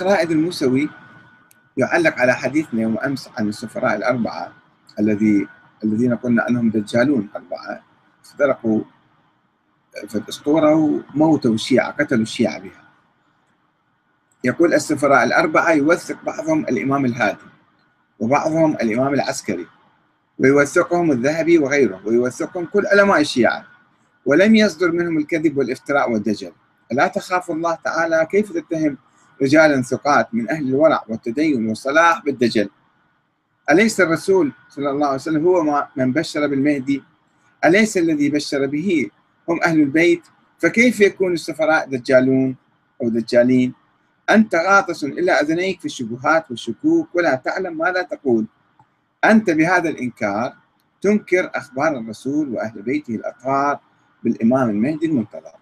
الأخ رائد الموسوي يعلق على حديثنا يوم أمس عن السفراء الأربعة الذي الذين قلنا أنهم دجالون أربعة. اخترقوا في الأسطورة وموتوا الشيعة قتلوا الشيعة بها. يقول السفراء الأربعة يوثق بعضهم الإمام الهادي وبعضهم الإمام العسكري ويوثقهم الذهبي وغيره ويوثقهم كل علماء الشيعة ولم يصدر منهم الكذب والإفتراء والدجل. ألا تخاف الله تعالى كيف تتهم رجالا ثقات من أهل الورع والتدين والصلاح بالدجل. أليس الرسول صلى الله عليه وسلم هو من بشر بالمهدي؟ أليس الذي بشر به؟ هم أهل البيت. فكيف يكون السفراء دجالون أو دجالين؟ أنت غاطس إلى أذنيك في الشبهات والشكوك ولا تعلم ماذا تقول. أنت بهذا الإنكار تنكر أخبار الرسول وأهل بيته الأطهار بالإمام المهدي المنتظر.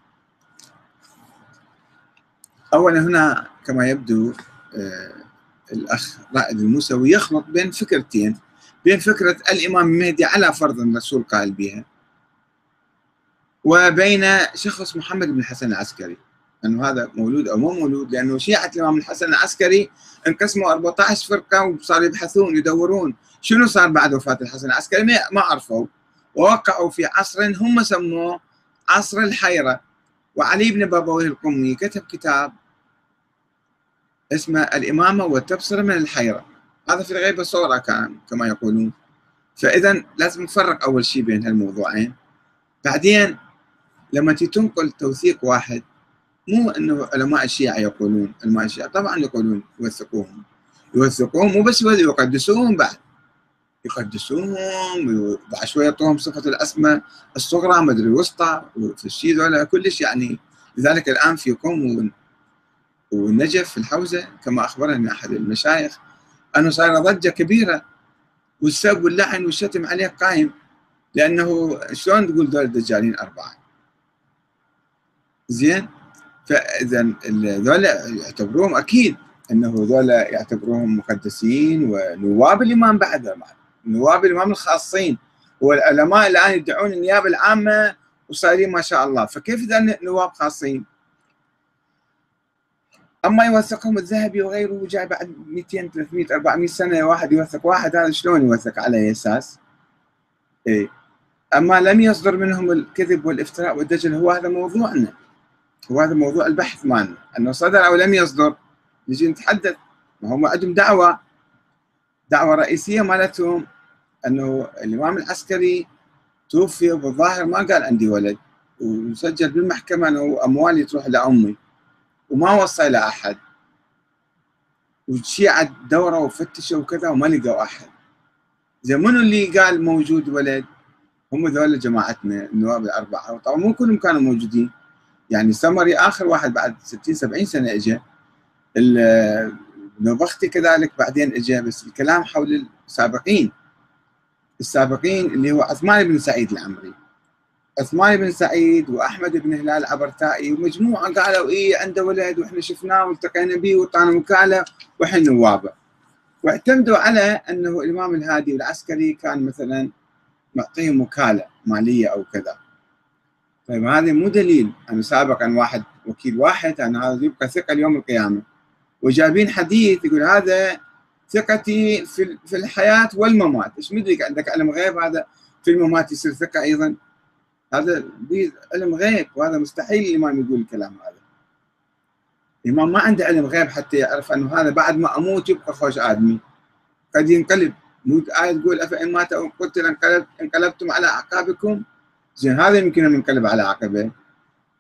أولا هنا كما يبدو آه، الأخ رائد الموسوي يخلط بين فكرتين بين فكرة الإمام المهدي على فرض الرسول قائل بها وبين شخص محمد بن الحسن العسكري. انه هذا مولود أو مو مولود لأنه شيعة الإمام الحسن العسكري انقسموا 14 فرقة وصاروا يبحثون يدورون شنو صار بعد وفاة الحسن العسكري ما عرفوا. ووقعوا في عصر هم سموه عصر الحيرة. وعلي بن بابويه القمي كتب كتاب اسمه الإمامة والتبصرة من الحيرة. هذا في الغيبة صورة كان كما يقولون. فاذا لازم نفرق أول شيء بين هالموضوعين. بعدين لما تنقل توثيق واحد مو إنه علماء الشيعة يقولون علماء الشيعة طبعا يقولون يوثقوهم. يوثقوهم مو بس يقدسوهم بعد. يقدسوهم بعد شوي يعطوهم صفة الأسماء الصغرى مدري الوسطى وفي الشيء ذولا كلش يعني. لذلك الآن في قوم والنجف في الحوزة كما أخبرني أحد المشايخ أنه صار ضجة كبيرة والسب واللعن والشتم عليه قائم لأنه شلون تقول دول الدجالين أربعة؟ زين؟ فإذا ذولا يعتبروهم أكيد أنه ذولا يعتبروهم مقدسين ونواب الإمام بعد نواب الامام الخاصين. والعلماء الآن يدعون النيابة العامة وصايرين ما شاء الله. فكيف إذا نواب خاصين؟ أما يوثقهم الذهبي وغيره جاي بعد 200 300 400 سنة واحد يوثق واحد هذا شلون يوثق على أي أساس؟ اي أما لم يصدر منهم الكذب والافتراء والدجل هو هذا موضوعنا. وهذا موضوع البحث مالنا أنه صدر أو لم يصدر نجي نتحدث. ما هم عندهم دعوة. دعوة رئيسية مالتهم. أنه الإمام العسكري توفي وبالظاهر ما قال عندي ولد وسجل بالمحكمة أنه اموالي تروح لامي وما وصى إلى أحد. والشيعة دوروا وفتشوا وكذا وما لقوا أحد. زين منو اللي قال موجود ولد؟ هم ذول جماعتنا النواب الأربعة. وطبعا مو كلهم كانوا موجودين. يعني سمري آخر واحد بعد 60 70 سنة اجى نوبختي كذلك بعدين اجى بس الكلام حول السابقين. السابقين اللي هو عثمان بن سعيد العمري. عثمان بن سعيد وأحمد بن هلال العبرتائي ومجموعه قالوا إيه عنده ولد وإحنا شفناه والتقينا به وطعنا وكالة وإحنا نوابه. واعتمدوا على أنه الإمام الهادي العسكري كان مثلا معطيهم وكاله مالية أو كذا. طيب هذا مو دليل. أنا سابقا واحد وكيل واحد أن هذا يبقى ثقة ليوم القيامة. وجايبين حديث يقول هذا ثقتي في في الحياة والممات. إيش مدري عندك علم غيب هذا في الممات يصير ثقة أيضا. هذا علم غيب وهذا مستحيل الإمام يقول الكلام هذا. الإمام ما عنده علم غيب حتى يعرف أنه هذا بعد ما أموت يبقى خوش آدمي. قد ينقلب. مو آية تقول أفإن مات أو قتل انقلبتم على أعقابكم؟ زين هذا يمكن أن ينقلب على عقبه.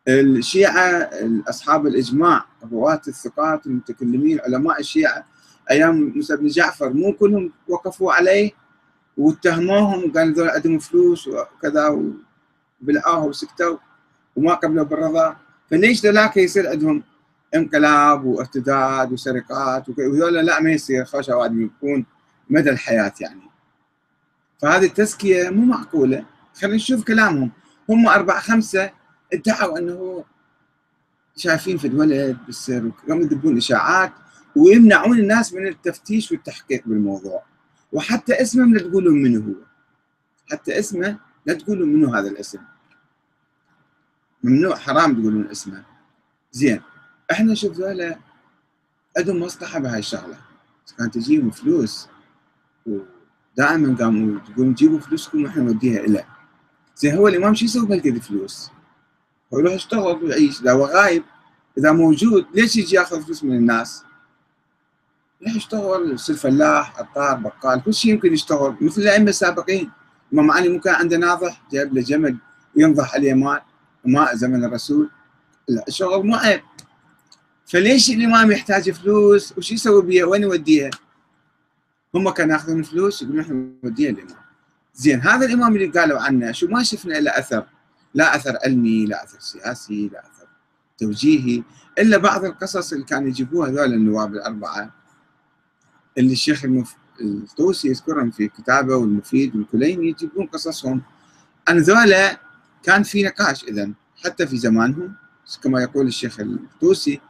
الشيعة أصحاب الإجماع رواة الثقات المتكلمين علماء الشيعة أيام موسى بن جعفر مو كلهم وقفوا عليه واتهموهم وقالوا ذول عندهم فلوس وكذا وبلعوه وسكتوا وما قبلوا بالرضا. فليش ذولاك يصير عندهم انقلاب وارتداد وسرقات وذولا لا ما يصير خوش اوادم يكون مدى الحياة يعني. فهذه التزكية مو معقولة. خلينا نشوف كلامهم. هم أربعة خمسة ادعوا أنه شايفين في الولد بالسر وقاموا يدبون إشاعات. ويمنعون الناس من التفتيش والتحقيق بالموضوع. وحتى اسمه لا تقولوا منه هو. حتى اسمه لا تقولوا منه هذا الاسم. ممنوع حرام تقولون اسمه. زين إحنا شوف ذولا عندهم مصلحة بهاي الشغلة. كانت تجيهم فلوس ودائما قاموا تقولون جيبوا فلوسكم ونحن نوديها له زين هو الإمام شو يسوي بهالقد فلوس؟ هو يروح يشتغل ويعيش. إذا هو غايب إذا موجود ليش يجي يأخذ فلوس من الناس؟ يروح يشتغل يصير فلاح عطار بقال كل شيء يمكن يشتغل. مثل الأئمة السابقين الامام علي كان عنده ناضح جايب له جمل ينضح عليه ماء ماء زمن الرسول. الشغل مو عيب فليش الامام يحتاج فلوس؟ وش يسوي بيها؟ وين يوديها؟ هم كانوا ياخذون فلوس يقولون إحنا نوديها الامام زين هذا الإمام اللي قالوا عنه شو ما شفنا إلا أثر. لا أثر علمي لا أثر سياسي لا أثر توجيهي. إلا بعض القصص اللي كانوا يجيبوها هذول النواب الأربعة. اللي الشيخ المف... الطوسي يذكرهم في كتابه والمفيد والكليني يجيبون قصصهم. عن ذولا كان في نقاش اذا حتى في زمانهم. كما يقول الشيخ الطوسي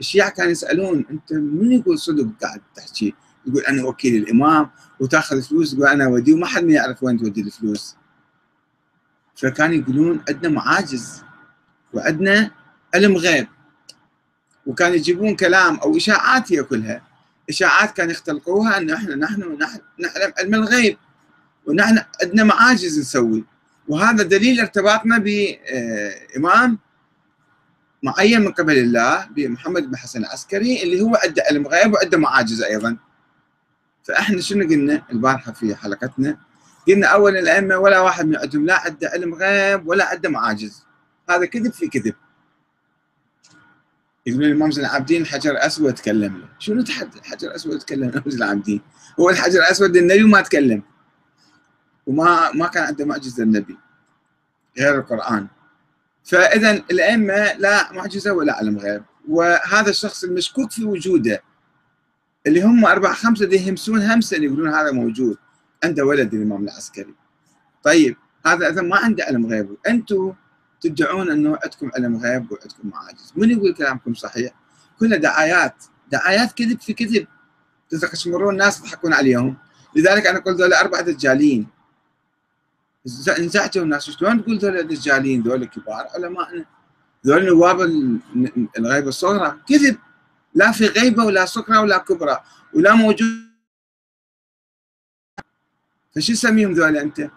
الشيعة كانوا يسألون أنت من يقول صدق قاعد تحكي؟ يقول أنا وكيل الإمام وتأخذ فلوس يقول أنا ودي وما حد ما يعرف وين تودي الفلوس. فكانوا يقولون عندنا معاجز وعندنا علم غيب. وكانوا يجيبون كلام أو إشاعات هي كلها. إشاعات كانوا يختلقوها أن إحنا نحن نعلم علم الغيب ونحن عندنا معاجز نسوي. وهذا دليل ارتباطنا بإمام معين من قبل الله بمحمد بن حسن العسكري اللي هو عنده علم غيب وعنده معاجز أيضا. فإحنا شنو قلنا؟ البارحة في حلقتنا قلنا اولا الأئمة ولا واحد من عندهم لا عنده علم غيب ولا عنده معاجز. هذا كذب في كذب. يقول الامام زين العابدين حجر أسود تكلم له شنو حجر أسود تكلم؟ الامام زين العابدين. هو الحجر الأسود النبي ما تكلم. وما ما كان عنده معجزة النبي. غير القرآن. فاذا الأئمة لا معجزة ولا علم غيب وهذا الشخص المشكوك في وجوده. اللي هم أربع خمسة دي يهمسون همسه يقولون هذا موجود عنده ولد الإمام العسكري. طيب هذا اذا ما عنده علم غيب أنتم تدعون أنه عندكم علم غيب وعندكم معاجز. من يقول كلامكم صحيح؟ كلها دعايات. دعايات كذب في كذب. تستقشمرون الناس تضحكون عليهم. لذلك أنا قلت ذولا أربعة دجالين. انزعجوا الناس. شلون تقول ذول دجالين؟ ذول كبار علماء. ذول نواب الغيبه الصغرى. كذب. لا في غيبة ولا صغرى ولا كبرى. ولا موجود. فشو تسميهم ذول أنت؟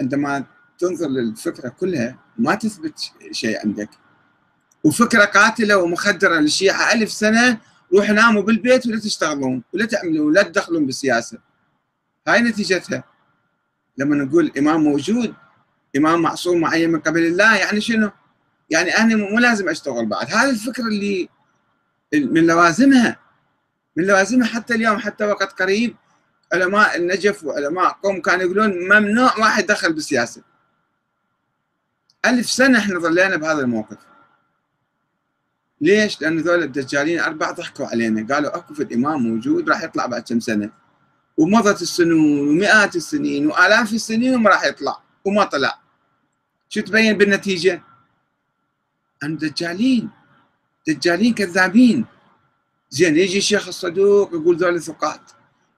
عندما تنظر للفكرة كلها ما تثبت شيء عندك. وفكرة قاتلة ومخدرة للشيعة ألف سنة روحوا ناموا بالبيت ولا تشتغلون ولا تعملون ولا تدخلون بالسياسة. هاي نتيجتها. لما نقول إمام موجود إمام معصوم معين من قبل الله يعني شنو؟ يعني أنا مو لازم أشتغل بعد. هذه الفكرة اللي من لوازمها. من لوازمها حتى اليوم حتى وقت قريب علماء النجف وعلماء قوم كانوا يقولون ممنوع واحد دخل بالسياسة. ألف سنة إحنا ظلينا بهذا الموقف. ليش؟ لأن ذول الدجالين أربعة ضحكوا علينا قالوا أكو في إمام موجود راح يطلع بعد كم سنة. ومضت السنون ومئات السنين وآلاف السنين وما راح يطلع وما طلع. شو تبين بالنتيجة؟ أن دجالين دجالين كذابين. زين يجي الشيخ الصدوق يقول ذول ثقات.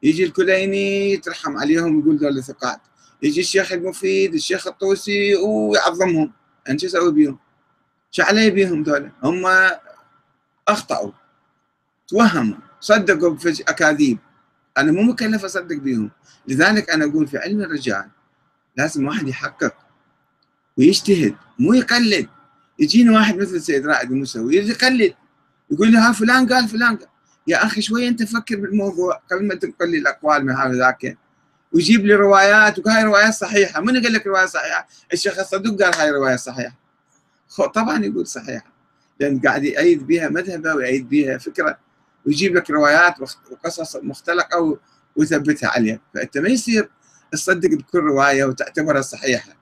يجي الكليني يترحم عليهم يقول ذول ثقات. يجي الشيخ المفيد الشيخ الطوسي ويعظمهم. أنت شو أسوي بيهم؟ شو علي بيهم ذولا؟ هم أخطأوا. توهموا. صدقوا أكاذيب. أنا مو مكلف أصدق بهم لذلك أنا أقول في علم الرجال لازم واحد يحقق ويجتهد مو يقلد. يجينا واحد مثل سيد رائد الموسوي يقلد. يقول له ها فلان قال فلان قال. يا أخي شوي أنت فكر بالموضوع. قبل ما تنقل لي الأقوال من هذا ذاك. ويجيب لي روايات وهاي روايات صحيحة. من قال لك رواية صحيحة؟ الشيخ الصدوق قال هاي رواية صحيحة. طبعا يقول صحيحة. لأن قاعد يأيد بها مذهبه ويأيد بها فكرة ويجيب لك روايات وقصص مختلقة ويثبتها عليها فأنت ما يصير تصدق بكل رواية وتعتبرها صحيحة.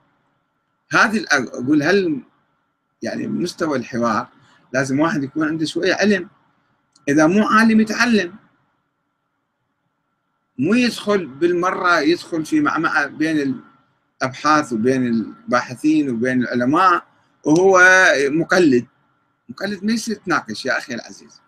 هذه أقول هل يعني مستوى الحوار لازم واحد يكون عنده شوية علم؟ إذا مو عالم يتعلم. مو يدخل بالمرة يدخل في معمعة بين الأبحاث وبين الباحثين وبين العلماء وهو مقلد. مقلد ما يصير تناقش يا أخي العزيز.